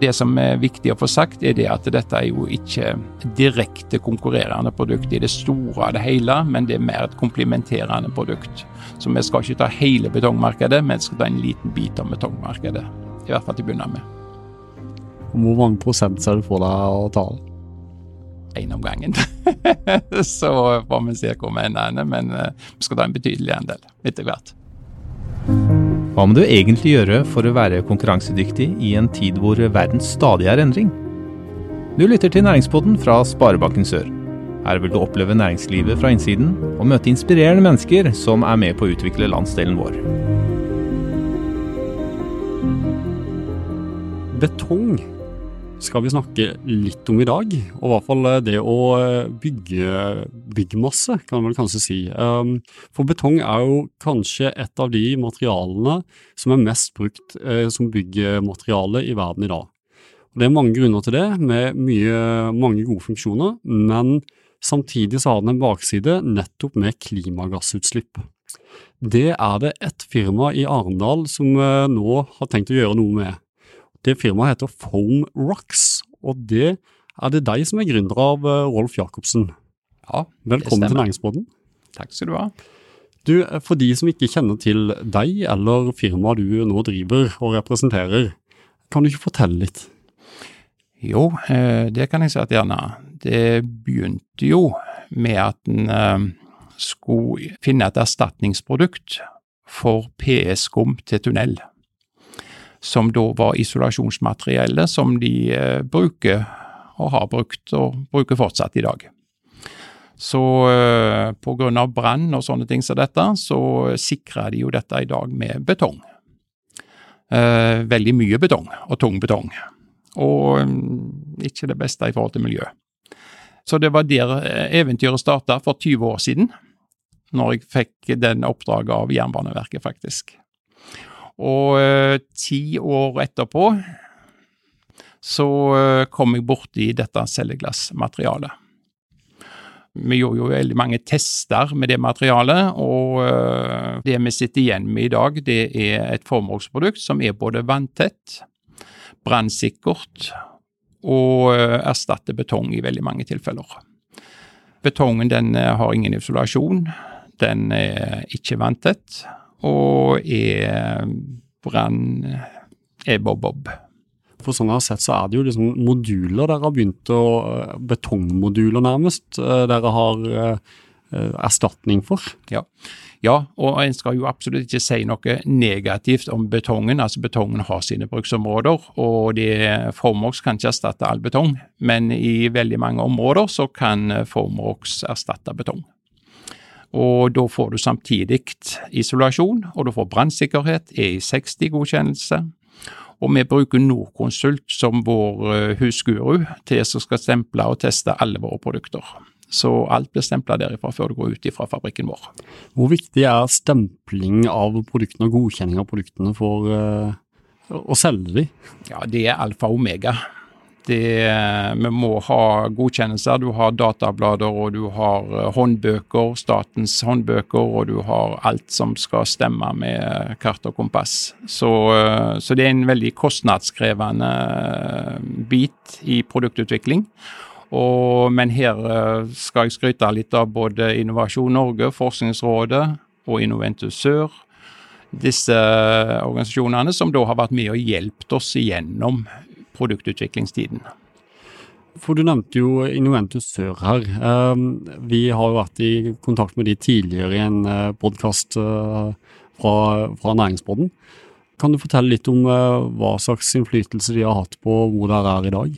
Det som er viktig å få sagt, er det at dette er jo ikke direkte konkurrerende produkt i det store og det hele, men det er mer et komplementerende produkt. Så vi skal ikke ta hele betongmarkedet, men skal ta en liten bit av betongmarkedet. I hvert fall til å begynne med. Hvor mange prosent ser du for deg å ta? Én om gangen. Så får vi se hvor vi ender, men eh, vi skal ta en betydelig andel etter hvert. Hva må du egentlig gjøre for å være konkurransedyktig i en tid hvor verden stadig er endring? Du lytter til Næringspodden fra Sparebanken Sør. Her vil du oppleve næringslivet fra innsiden og møte inspirerende mennesker som er med på å utvikle landsdelen vår. Betong skal vi snakke litt om i dag, og i hvert fall eh, det å eh, bygge byggmasse, kan man kanskje si. Um, for betong er jo kanskje et av de materialene som er mest brukt eh, som byggemateriale i verden i dag. Det er mange grunner til det, med mye, mange gode funksjoner, men samtidig så har den en bakside nettopp med klimagassutslipp. Det er det et firma i Arendal som nå har tenkt å gjøre noe med. Det firmaet heter Foam Rocks, og det er det deg som er gründer av, eh, Rolf Jacobsen. Ja, Velkommen til Næringsbåten. Takk skal du ha. Du, eh, For de som ikke kjenner til deg eller firmaet du nå driver og representerer, kan du ikke fortelle litt? Jo, eh, det kan jeg si at gjerne. Det begynte jo med at en skulle finne et erstatningsprodukt for PS-skum til tunnel som da var isolasjonsmateriellet som de eh, bruker og har brukt og bruker fortsatt i dag. Så eh, pga. brann og sånne ting som dette, så sikrer de jo dette i dag med betong. Eh, veldig mye betong, og tung betong. Og mm, ikke det beste i forhold til miljø. Så det var der eh, eventyret starta for 20 år siden, når jeg fikk den oppdraget av Jernbaneverket, faktisk. Og eh, ti år etterpå så eh, kom jeg borti dette celleglassmaterialet. Vi gjorde jo veldig mange tester med det materialet, og eh, det vi sitter igjen med i dag, det er et formålsprodukt som er både vanntett, brannsikkert og erstatter betong i veldig mange tilfeller. Betongen den har ingen isolasjon, den er ikke vanntett, og er brann er bob-bob. For sånn jeg har sett, så er det jo liksom moduler dere har begynt å Betongmoduler, nærmest, eh, dere har eh, erstatning for. Ja. ja, og en skal jo absolutt ikke si noe negativt om betongen. Altså Betongen har sine bruksområder, og det Formox kan ikke erstatte all betong. Men i veldig mange områder så kan Formox erstatte betong. Og da får du samtidig isolasjon, og du får brannsikkerhet, E60-godkjennelse. Og vi bruker Norconsult som vår eh, husguru til som skal stemple og teste alle våre produkter. Så alt blir stempla derifra før det går ut fra fabrikken vår. Hvor viktig er stempling av produktene og godkjenning av produktene for uh, å selge de? Ja, Det er alfa og omega. Det, vi må ha godkjennelser. Du har datablader, og du har eh, håndbøker, statens håndbøker, og du har alt som skal stemme med kart og kompass. Så, eh, så det er en veldig kostnadskrevende eh, bit i produktutvikling. Og, men her skal jeg skryte litt av både Innovasjon Norge, Forskningsrådet og Innoventus Sør. Disse organisasjonene som da har vært med og hjulpet oss igjennom produktutviklingstiden. For Du nevnte jo Innoventus Sør her. Ehm, vi har jo vært i kontakt med de tidligere i en eh, podkast eh, fra, fra Næringsboden. Kan du fortelle litt om eh, hva slags innflytelse de har hatt på hvor dere er i dag?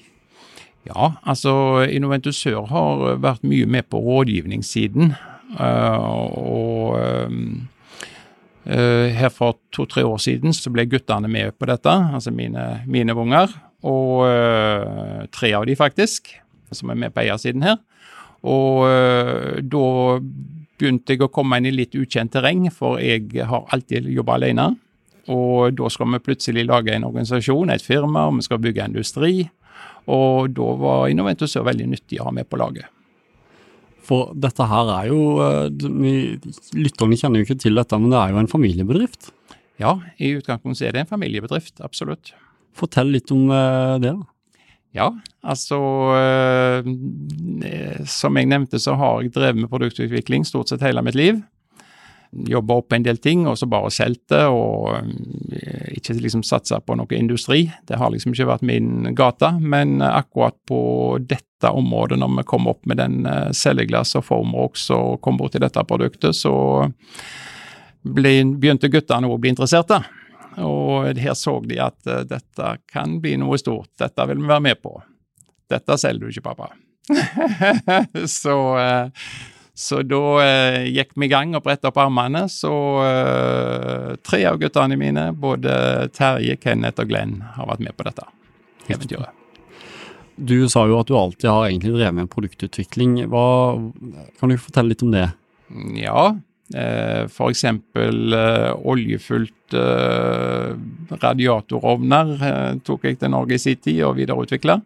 Ja, altså Innoventus Sør har vært mye med på rådgivningssiden. Og her for to-tre år siden så ble guttene med på dette, altså mine, mine unger. Og øh, tre av de faktisk, som er med på eiersiden her. Og øh, da begynte jeg å komme inn i litt ukjent terreng, for jeg har alltid jobba alene. Og da skal vi plutselig lage en organisasjon, et firma, og vi skal bygge industri. Og da var Innoventusør veldig nyttig å ha med på laget. For dette her er jo øh, Lytterne kjenner jo ikke til dette, men det er jo en familiebedrift? Ja, i utgangspunktet er det en familiebedrift, absolutt. Fortell litt om eh, det. da. Ja, altså øh, Som jeg nevnte, så har jeg drevet med produktutvikling stort sett hele mitt liv. Jobba opp en del ting, og så bare solgt det, og øh, ikke liksom satsa på noe industri. Det har liksom ikke vært min gate, men akkurat på dette området, når vi kom opp med den celleglass og Formrox og kom bort til dette produktet, så begynte guttene å bli interesserte. Og her så de at uh, dette kan bli noe stort, dette vil vi være med på. Dette selger du ikke, pappa. så, uh, så da uh, gikk vi i gang og brettet opp armene. Så tre av guttene mine, både Terje, Kenneth og Glenn, har vært med på dette eventyret. Du sa jo at du alltid har egentlig drevet med produktutvikling. Hva, kan du fortelle litt om det? Ja, Eh, F.eks. Eh, oljefullt eh, radiatorovner tok jeg til Norge i sin tid og videreutvikla.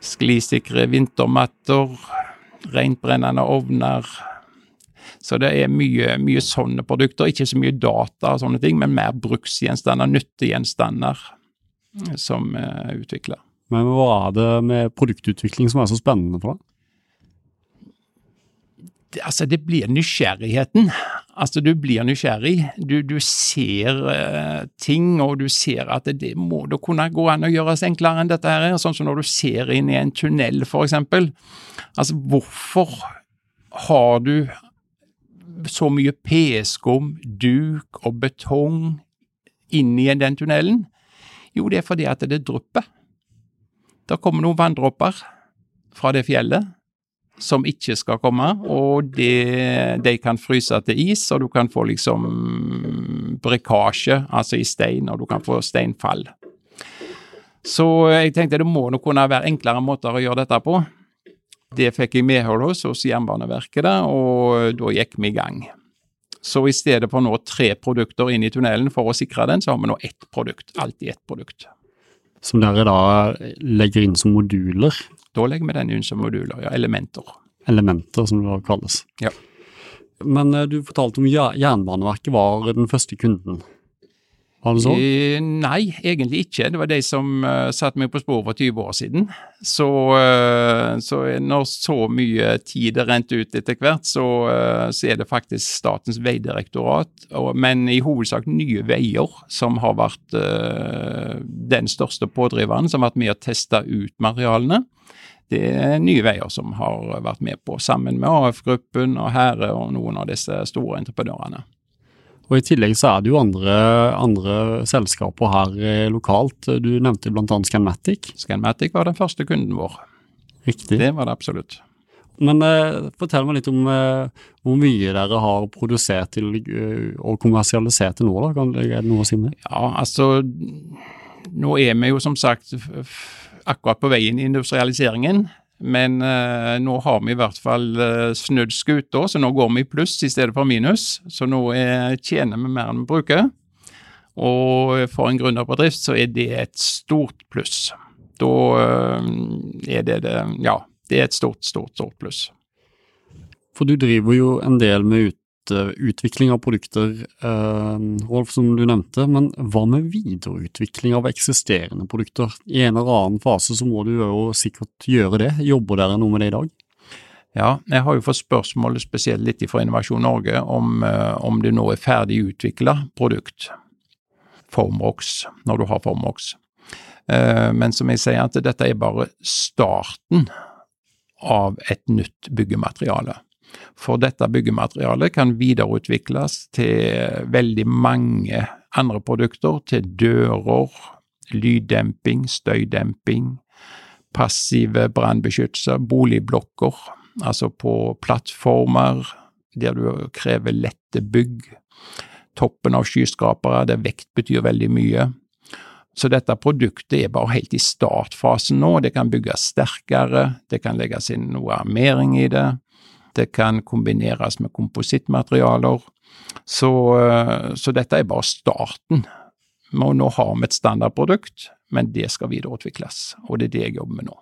Sklisikre vintermatter, rentbrennende ovner. Så det er mye, mye sånne produkter. Ikke så mye data og sånne ting, men mer bruksgjenstander, nyttegjenstander som er utvikla. Men hva er det med produktutvikling som er så spennende for deg? Altså det blir nysgjerrigheten. Altså du blir nysgjerrig. Du, du ser uh, ting, og du ser at det, det må da kunne gå an å gjøres enklere enn dette her. Sånn som når du ser inn i en tunnel, for eksempel. Altså hvorfor har du så mye PS-skum, duk og betong inni den tunnelen? Jo, det er fordi at det drypper. Det kommer noen vanndråper fra det fjellet som ikke skal komme, og de, de kan fryse til is, og du kan få liksom brekkasje, altså i stein, og du kan få steinfall. Så jeg tenkte det må nok kunne være enklere måter å gjøre dette på. Det fikk jeg medhold hos hos Jernbaneverket, da, og da gikk vi i gang. Så i stedet for nå tre produkter inn i tunnelen for å sikre den, så har vi nå ett produkt. Alltid ett produkt. Som dere da legger inn som moduler? Da legger vi den inn som moduler, ja. Elementer. Elementer, som det kalles. Ja. Men eh, du fortalte om Jernbaneverket var den første kunden. Var det sånn? Nei, egentlig ikke. Det var de som uh, satte meg på sporet for 20 år siden. Så, uh, så når så mye tid er rent ut etter hvert, så, uh, så, er det faktisk Statens vegdirektorat, og, men i hovedsak Nye Veier, som har vært den største pådriveren, som har vært med å teste ut materialene det er Nye Veier som har vært med på, sammen med AF-gruppen og Hære og noen av disse store entreprenørene. Og I tillegg så er det jo andre, andre selskaper her eh, lokalt. Du nevnte bl.a. Scanmatic. Scanmatic var den første kunden vår. Riktig. Det var det absolutt. Men eh, fortell meg litt om eh, hvor mye dere har produsert til, eh, og kommersialisert til nå. da, kan Er det noe å si om det? Ja, altså Nå er vi jo som sagt akkurat på veien i industrialiseringen. Men eh, nå har vi i hvert fall eh, snudd skuta, så nå går vi i pluss i stedet for minus. Så nå er, tjener vi mer enn vi bruker. Og for en gründerbedrift så er det et stort pluss. Da uh, er det det Ja, det er et stort, stort, stort pluss. For du driver jo en del med utvikling av produkter, eh, Rolf, som du nevnte. Men hva med videreutvikling av eksisterende produkter? I en eller annen fase så må du jo sikkert gjøre det. Jobber dere noe med det i dag? Ja, jeg har jo fått spørsmål spesielt litt fra Innovasjon Norge om, eh, om det nå er ferdig utvikla produkt. Formrox, når du har Formrox. Eh, men som jeg sier, at dette er bare starten av et nytt byggemateriale. For dette byggematerialet kan videreutvikles til veldig mange andre produkter, til dører, lyddemping, støydemping, passive brannbeskyttelser, boligblokker, altså på plattformer der du krever lette bygg, toppen av skyskrapere der vekt betyr veldig mye. Så dette produktet er bare helt i startfasen nå, det kan bygges sterkere, det kan legges inn noe armering i det, det kan kombineres med komposittmaterialer. Så, eh, så, dette er bare starten. Nå har vi et standardprodukt, men det skal videreutvikles, og det er det jeg jobber med nå.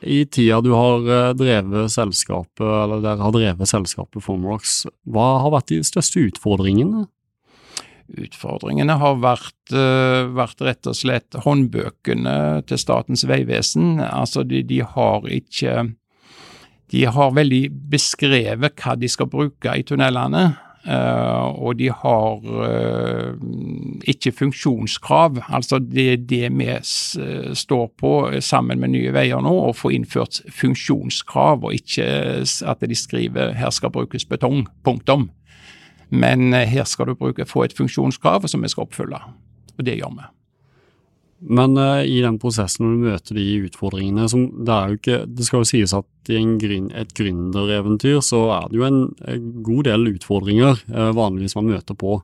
I tida du har eh, drevet selskapet, eller dere har drevet selskapet Formworks, hva har vært de største utfordringene? Utfordringene har vært, uh, vært, rett og slett håndbøkene til Statens vegvesen. Altså, de, de, har ikke De har veldig beskrevet hva de skal bruke i tunnelene. Uh, og de har uh, ikke funksjonskrav. Altså det er det vi står på sammen med Nye Veier nå, å få innført funksjonskrav, og ikke at de skriver 'her skal brukes betong'. Punktum. Men eh, her skal du bruke, få et funksjonskrav som vi skal oppfylle, og det gjør vi. Men uh, i den prosessen når du møter de utfordringene som Det, er jo ikke, det skal jo sies at i gryn, et gründereventyr så er det jo en, en god del utfordringer uh, vanligvis man møter på.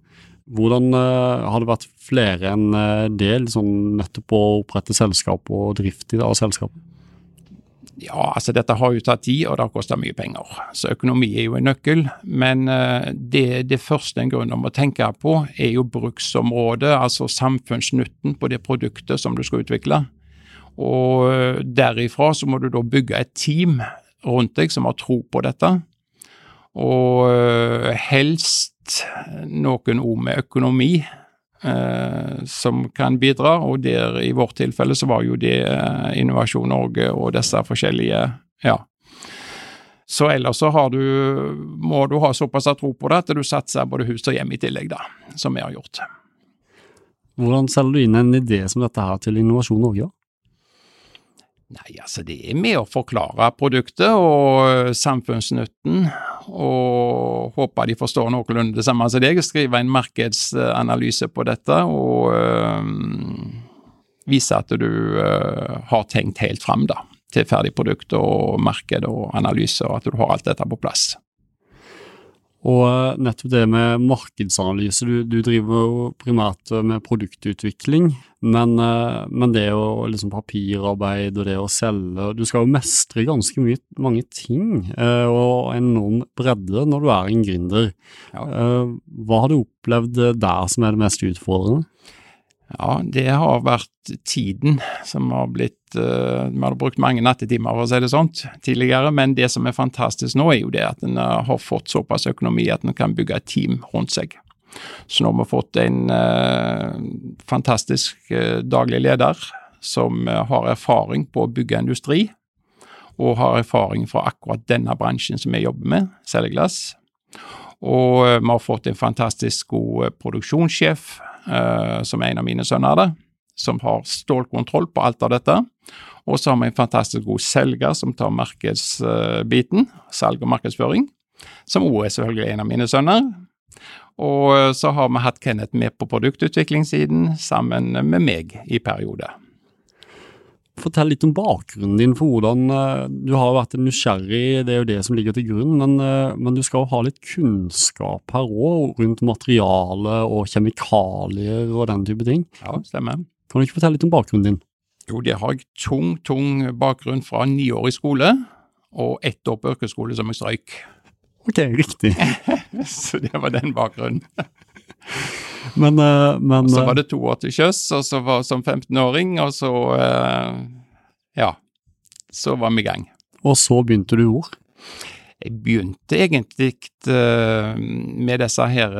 Hvordan uh, har det vært flere enn det, sånn nettopp å opprette selskap og drift av selskapet? Ja, altså dette har jo tatt tid, og det har kosta mye penger. Så økonomi er jo en nøkkel. Men uh, det, det, første en grunn om å tenke på, er jo bruksområdet, altså samfunnsnytten på det produktet som du skal utvikle. Og uh, derifra så må du da bygge et team rundt deg som har tro på dette. Og uh, helst noen ord med økonomi eh, som kan bidra, og der i vårt tilfelle så var jo det eh, Innovasjon Norge og disse forskjellige, ja. Så ellers så har du, må du ha såpass tro på det at du satser både hus og hjem i tillegg, da, som vi har gjort. Hvordan selger du inn en idé som dette her til Innovasjon Norge? Nei, altså det er med å forklare produktet og samfunnsnytten og håper de forstår noenlunde det samme som deg. Skrive en markedsanalyse på dette og øh, vise at du øh, har tenkt helt fram da, til ferdig produkt og marked og analyse, og at du har alt dette på plass. Og eh, nettopp det med markedsanalyse, du, du driver jo primært med produktutvikling, men, eh, men det å liksom papirarbeid og det å selge Du skal jo mestre ganske mye, mange ting eh, og enorm bredde når du er en gründer. Ja. Hva har du opplevd der som er det mest utfordrende? Ja, det har vært tiden som har blitt uh, Vi hadde brukt mange nattetimer for å si det sånt tidligere, men det som er fantastisk nå, er jo det at en uh, har fått såpass økonomi at en kan bygge et team rundt seg. Så nå har vi fått en uh, fantastisk daglig leder som har erfaring på å bygge industri, og har erfaring fra akkurat denne bransjen som vi jobber med, selgeglass. Og vi har fått en fantastisk god produksjonssjef uh, som er en av mine sønner, det, som har stålkontroll på alt av dette. Og så har vi en fantastisk god selger som tar markedsbiten, salg og markedsføring, som òg er selvfølgelig en av mine sønner. Og eh, så har vi hatt Kenneth med på produktutviklingssiden, sammen med meg i perioder. Fortell litt om bakgrunnen din for hvordan eh, Du har vært nysgjerrig, det er jo det som ligger til grunn, men, eh, men du skal jo ha litt kunnskap her òg, rundt materiale og kjemikalier og den type ting. Ja, stemmer. Kan du ikke fortelle litt om bakgrunnen din? Jo, det har jeg tung, tung bakgrunn fra ni år i skole og ett år på yrkesskole som jeg strøyk. Ok, riktig. så det var den bakgrunnen. Men, uh, men Så var det to år til sjøs, og så var som 15-åring, og så uh, Ja. Så var vi i gang. Og så begynte du hvor? Jeg begynte egentlig med disse her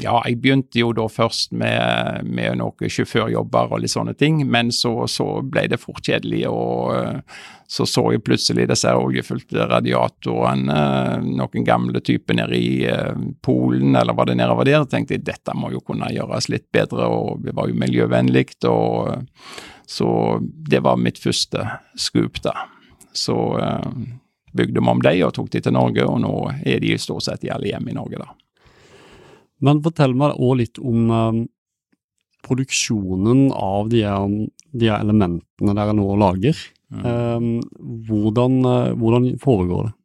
ja, jeg begynte jo da først med, med noen sjåførjobber og litt sånne ting, men så, så ble det fort kjedelig, og eh, så så jeg plutselig disse oljefylte radiatorene, eh, noen gamle typer nede i eh, Polen, eller var det nedover der, og tenkte jeg dette må jo kunne gjøres litt bedre, og det var jo miljøvennlig, og så det var mitt første scoop, da. Så bygde vi om de og tok de til Norge, og nå er de stort sett i alle hjem i Norge, da. Men fortell meg òg litt om um, produksjonen av de, de, elementene dere nå lager. Mm. Um, hvordan, uh, hvordan, foregår det?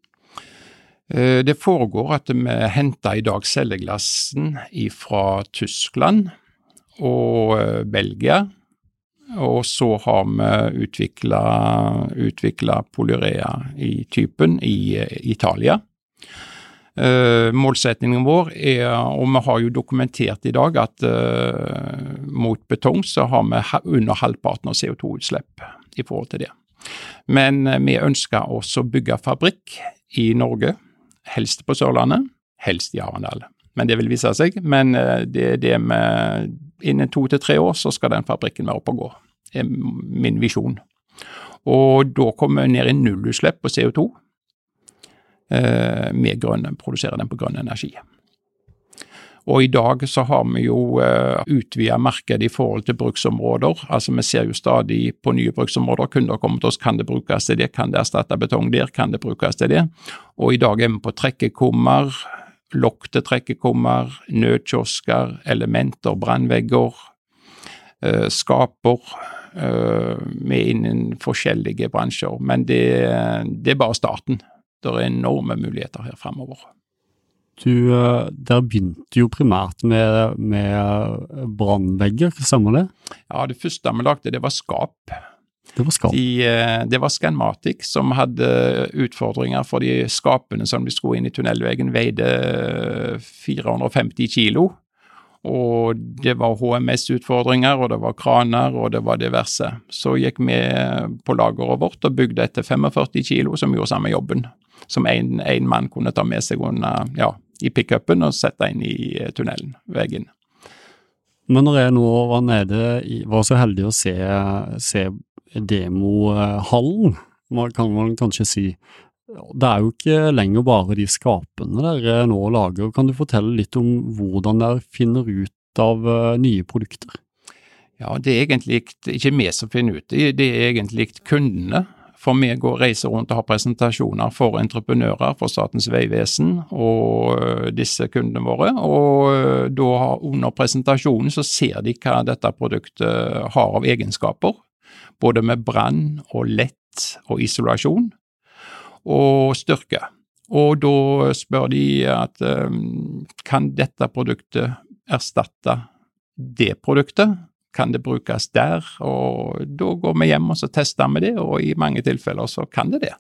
Det foregår at vi henter i dag celleglassen fra Tyskland og Belgia. Og så har vi utvikla polyrea i typen i Italia. Uh, målsetningen vår er, og vi har jo dokumentert i dag, at uh, mot betong så har vi under halvparten av CO2-utslipp i forhold til det. Men uh, vi ønsker også å bygge fabrikk i Norge, helst på Sørlandet, helst i Arendal. men det vil vise seg. Men eh, det det med Innen to til tre år så skal den fabrikken være oppe og gå. Det er min visjon. Og da kommer vi ned i nullutslipp på CO2 eh, med grønn, produsere den på grønn energi. Og i dag så har vi jo uh, utvida markedet i forhold til bruksområder. Altså Vi ser jo stadig på nye bruksområder. Kunder kommer til oss, kan det brukes til det, kan det erstatte betong der, kan det brukes til det. Og i dag er vi på trekkekummer, lokk til trekkekummer, nødkiosker, elementer, brannvegger, uh, skaper. Vi er innen forskjellige bransjer, men det, det er bare starten. Det er enorme muligheter her fremover. Du, der begynte jo primært med, med brannvegger, stemmer det? Ja, det første vi lagde, det var skap. Det var skap? De, eh, det var Scanmatic som hadde utfordringer for de skapene som de skulle inn i tunnelveggen, veide 450 kilo. Og det var HMS-utfordringer, og det var kraner, og det var diverse. Så gikk vi på lageret vårt og bygde etter 45 kilo, som gjorde samme jobben. Som én mann kunne ta med seg under ja, i pickupen og sette inn i eh, tunnelen, veggen. Men når jeg nå var nede, var så heldig å se, se demohallen, kan man kanskje si, det er jo ikke lenger bare de skapene dere nå lager. Kan du fortelle litt om hvordan dere finner ut av eh, nye produkter? Ja, Det er egentlig ikke vi som finner ut det, det er egentlig kundene for vi går reiser rundt og har presentasjoner for entreprenører, for Statens vegvesen og øh, disse kundene våre. Og øh, da under presentasjonen så ser de hva dette produktet har av egenskaper. Både med brann og lett og isolasjon og styrke. Og da spør de at kan dette produktet erstatte det produktet? Kan det brukes der? Og da går vi hjem og så tester vi det, og i mange tilfeller så kan det det.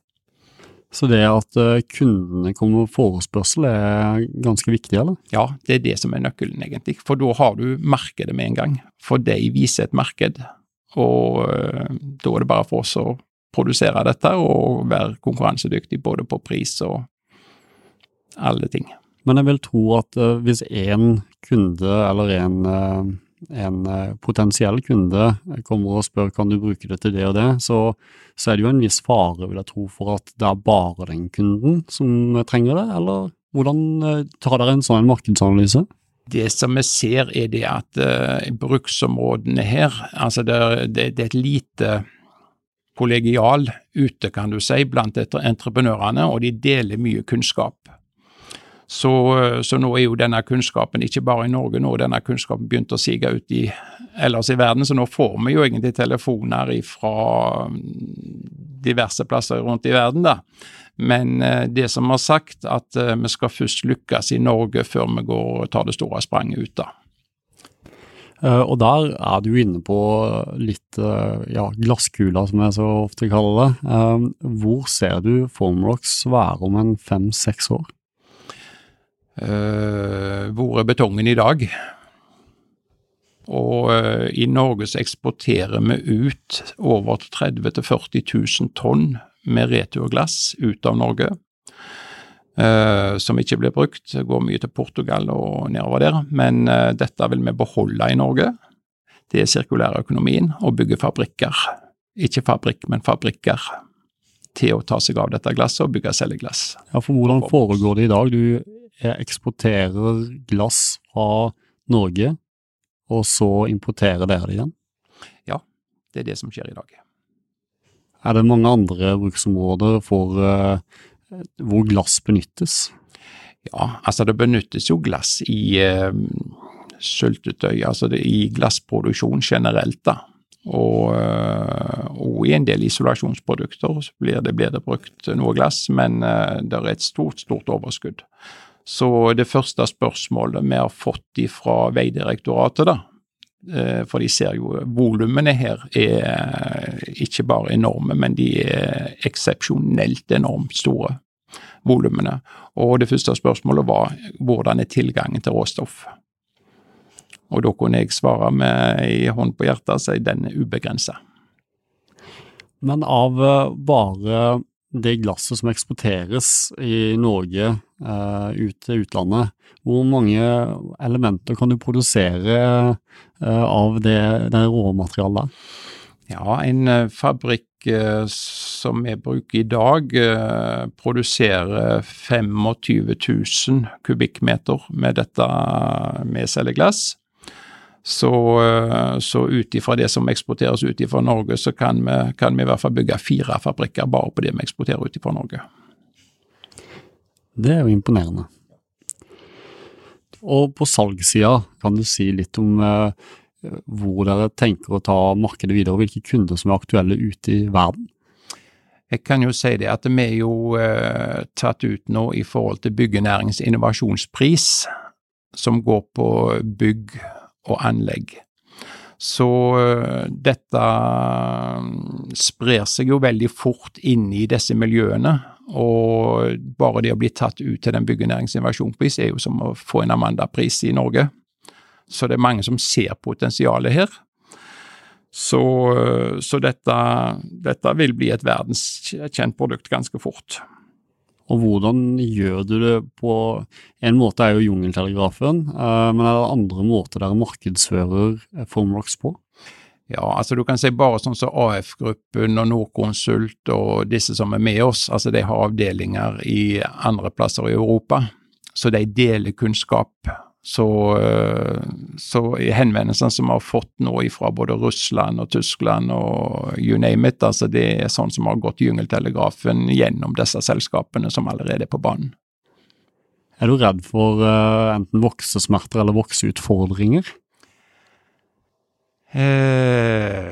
Så det at eh, kundene kommer med forespørsel er ganske viktig, eller? Ja, det er det som er nøkkelen, egentlig. For da har du markedet med en gang. For de viser et marked, og uh, da er det bare for oss å produsere dette og være konkurransedyktig både på pris og alle ting. Men jeg vil tro at uh, hvis én kunde eller en en eh, potensiell kunde kommer og spør kan du bruke det til det og det, så, så, er det jo en viss fare, vil jeg tro, for at det er bare den kunden som trenger det, eller hvordan eh, tar dere en sånn markedsanalyse? Det som vi ser er det at uh, bruksområdene her, altså det, det, det er et lite kollegial ute, kan du si, blant entreprenørene, og de deler mye kunnskap. Så, så, nå er jo denne kunnskapen ikke bare i Norge, nå denne kunnskapen begynt å sige ut i ellers i verden. Så nå får vi jo egentlig telefoner fra diverse plasser rundt i verden, da. Men eh, det som har sagt at eh, vi skal først lykkes i Norge før vi går og tar det store spranget ut, da. Og der er du inne på litt ja, glasskula, som jeg så ofte kaller det. Hvor ser du Formlox være om en fem-seks år? Uh, hvor er betongen i dag? Og uh, i Norge så eksporterer vi ut over 30 000-40 000 tonn med returglass ut av Norge. Uh, som ikke blir brukt. Det går mye til Portugal og nedover der. Men dette vil vi beholde i Norge. Det er sirkulærøkonomien å bygge fabrikker. Ikke fabrikk, men fabrikker til å ta seg av dette glasset og bygge celleglass. Ja, for hvordan foregår det i dag? Du eksporterer glass fra Norge, og så importerer dere det igjen? Ja, det er det som skjer i dag. Er det mange andre bruksområder for uh, hvor glass benyttes? Ja, altså det benyttes jo glass i uh, syltetøy, altså det, i glassproduksjon generelt, da. Og, uh, og, i en del isolasjonsprodukter blir det, blir det brukt noe glass, men det er et stort, stort overskudd. Så det første spørsmålet vi har fått fra Vegdirektoratet, da, eh, for de ser jo volumene her er ikke bare enorme, men de er eksepsjonelt enormt store, volumene. Og det første spørsmålet var hvordan er tilgangen til råstoff? Og da kunne jeg svare med ei hånd på hjertet og si den er ubegrensa. Men av bare det glasset som eksporteres i Norge uh, ut til utlandet, hvor mange elementer kan du produsere uh, av det, det råmaterialet? Ja, en uh, fabrikk som vi bruker i dag, produserer 25 000 kubikkmeter med dette med celleglass. Så, eh, så ut ifra det som eksporteres ut ifra Norge, så kan vi, kan vi, i hvert fall bygge fire fabrikker bare på det vi eksporterer ut ifra Norge. Det er jo imponerende. Og på salgssida, kan du si litt om eh, hvor dere tenker å ta markedet videre, og hvilke kunder som er aktuelle ute i verden? Jeg kan jo si det at vi er jo eh, tatt ut nå i forhold til byggenæringens innovasjonspris, som går på bygg og anlegg. Så eh, dette mm, sprer seg jo veldig fort inne i disse miljøene, og bare det å bli tatt ut til den byggenæringsinvasjonspris er jo som å få en Amanda-pris i Norge. Så det er mange som ser potensialet her. Så, eh, så dette, dette vil bli et verdenskjent produkt ganske fort. Og hvordan gjør du det på En måte er jo jungeltelegrafen, eh, men er det andre måter dere markedsfører Formrocks på? Ja, altså du kan si bare sånn som AF-gruppen og Norconsult og disse som er med oss, altså de har avdelinger i andre plasser i Europa. Så de deler kunnskap så, eh, så i henvendelsene som vi har fått nå fra både Russland og Tyskland og you name it, altså det er sånn som har gått Jungeltelegrafen gjennom disse selskapene som allerede er på banen. Er du redd for uh, enten voksesmerter eller vokseutfordringer? Eh,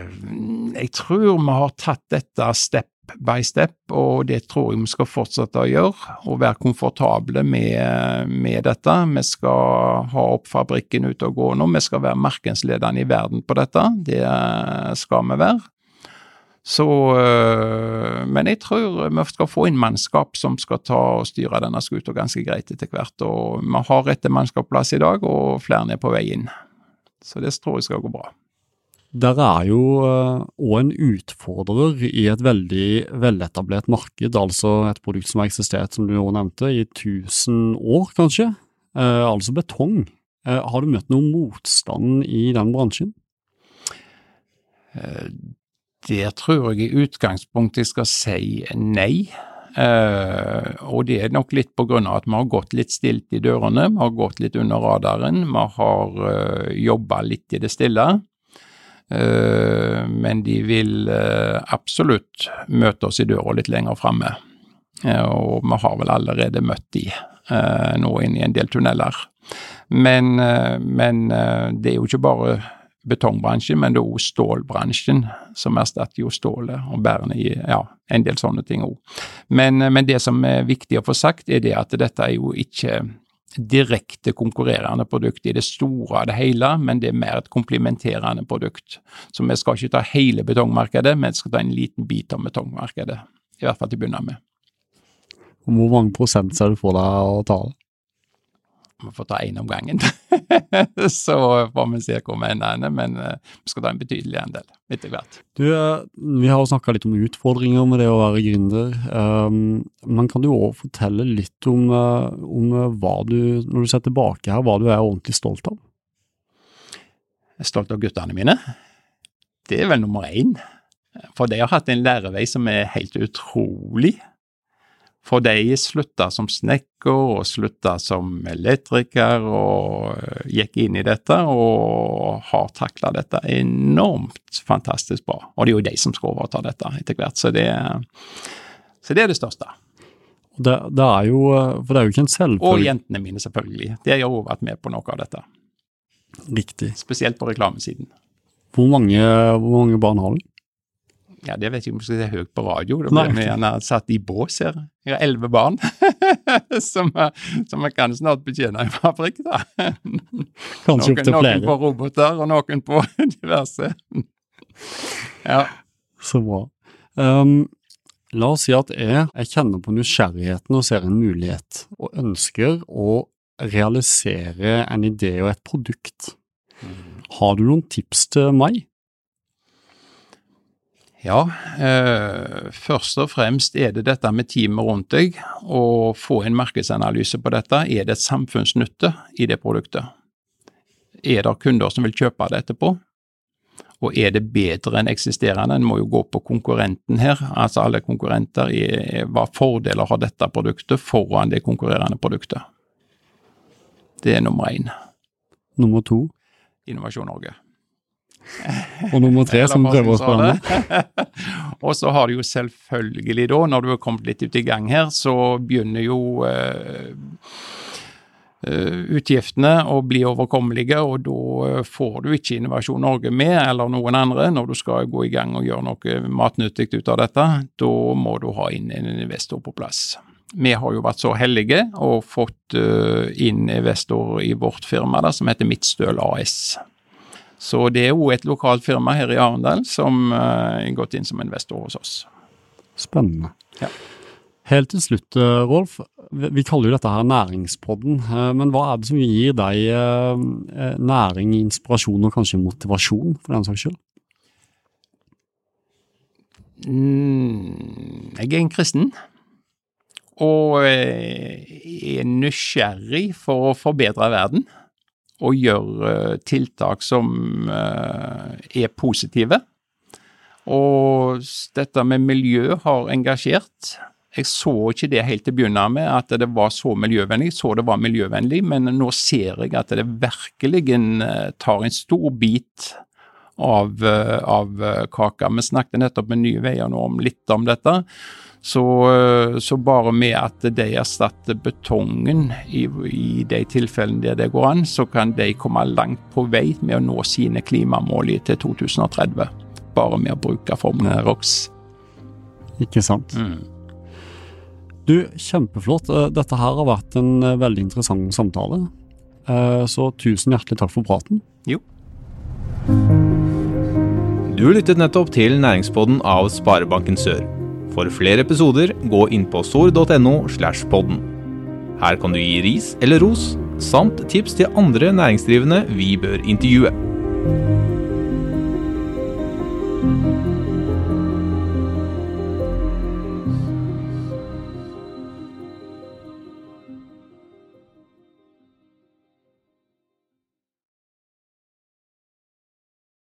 jeg tror vi har tatt dette step by step, og det tror jeg vi skal fortsette å gjøre. Og være komfortable med, med dette. Vi skal ha opp fabrikken ute og gå nå. Vi skal være markedsledende i verden på dette. Det skal vi være. Så øh, Men jeg tror vi skal få inn mannskap som skal ta og styre denne skuta ganske greit etter hvert. Og vi har rette mannskapsplass i dag, og flere er på vei inn. Så det tror jeg skal gå bra. Dere er jo òg eh, en utfordrer i et veldig veletablert marked, altså et produkt som har eksistert, som du jo nevnte, i 1000 år, kanskje. Eh, altså betong. Eh, har du møtt noen motstand i den bransjen? Det tror jeg i utgangspunktet jeg skal si nei. Uh, og det er nok litt på grunn av at vi har gått litt stilt i dørene, vi har gått litt under radaren. Vi har uh, jobba litt i det stille. Eh, men de vil eh, absolutt møte oss i døra litt lenger framme. Eh, og vi har vel allerede møtt de nå inn i en del tunneler. Men, men det er jo ikke bare betongbransjen, men det er òg stålbransjen som erstatter jo stålet og bærene i ja, en del sånne ting òg. Men, men, det som er viktig å få sagt, er det at dette er jo ikke direkte konkurrerende produkt i det store og det hele, men det er mer et komplementerende produkt. Så vi skal ikke ta hele betongmarkedet, men vi skal ta en liten bit av betongmarkedet. I hvert fall til å begynne med. Hvor mange prosent ser du for deg å ta? det? Vi får ta én om gangen. så får vi se hvor vi ender, men uh, vi skal ta en betydelig andel etter hvert. Du, uh, vi har jo snakka litt om utfordringer med det å være gründer, um, men kan du òg fortelle litt om, uh, om hva du, når du ser tilbake her, hva du er ordentlig stolt av? Jeg er stolt av guttene mine. Det er vel nummer én. For de har hatt en lærevei som er helt utrolig. For de slutta som snekker og slutta som elektriker og eh, gikk inn i dette og har takla dette enormt fantastisk bra. Og det er jo de som skal overta dette etter hvert, så det, så det er det største. Det, det, er jo, for det er jo ikke en selvfølge. Og jentene mine, selvfølgelig. De har jo vært med på noe av dette. Riktig. Spesielt på reklamesiden. Hvor mange, hvor mange barn har du? Ja, det vet jeg ikke om jeg skal si høyt på radio. Da blir vi gjerne satt i bås her. Jeg har elleve barn som, som jeg kan snart betjene i fabrikk. da. Kanskje opp til flere. Noen på roboter, og noen på diverse. ja. Så bra. Um, la oss si at jeg, jeg kjenner på nysgjerrigheten og ser en mulighet, og ønsker å realisere en idé og et produkt. Mm. Har du noen tips til meg? Ja, eh, først og fremst er det dette med teamet rundt deg, å få en markedsanalyse på dette. Er det et samfunnsnytte i det produktet? Er det kunder som vil kjøpe det etterpå? Og er det bedre enn eksisterende? En må jo gå på konkurrenten her. Altså alle konkurrenter. Er, hva fordeler har dette produktet foran det konkurrerende produktet? Det er nummer én. Nummer to? Innovasjon Norge. Og nummer tre, som prøver å spørre Og så har du jo selvfølgelig da, når du har kommet litt ut i gang her, så begynner jo uh, utgiftene å bli overkommelige, og da eh, får du ikke Innovasjon Norge med, eller noen andre, når du skal gå i gang og gjøre noe matnyttig ut av dette. Da må du ha inn en investor på plass. Vi har jo vært så heldige og fått inn investor i vårt firma da, som heter Midtstøl AS. Så det er jo et lokalt firma her i Arendal som uh, er gått inn som investor hos oss. Spennende. Ja. Helt til slutt, eh, Rolf. Vi kaller jo dette her næringspodden. Eh, men hva er det som gir deg næring, inspirasjon og kanskje motivasjon, for den saks skyld? Mm, jeg er en kristen. Og er nysgjerrig for å forbedre verden og gjøre eh, tiltak som eh, er positive. Og dette med miljø har engasjert. Jeg så ikke det helt til å begynne med, at det var så miljøvennlig. Jeg så det var miljøvennlig, men nå ser jeg at det virkelig eh, tar en stor bit av, av kaka. Vi snakket nettopp med Nye Veier nå om litt om dette. Så, eh, så, bare med at de erstatter betongen i, i, de tilfellene der det går an, så kan de komme langt på vei med å nå sine klimamål til 2030. Bare med å bruke formelen ROX. Ikke sant. Mm. Du, kjempeflott. Eh, dette her har vært en eh, veldig interessant samtale. Så tusen hjertelig takk for praten. Jo. Du lyttet nettopp til Næringspodden av Sparebanken Sør. For flere episoder, gå inn på sor.no slash podden. Her kan du gi ris eller ros, samt tips til andre næringsdrivende vi bør intervjue.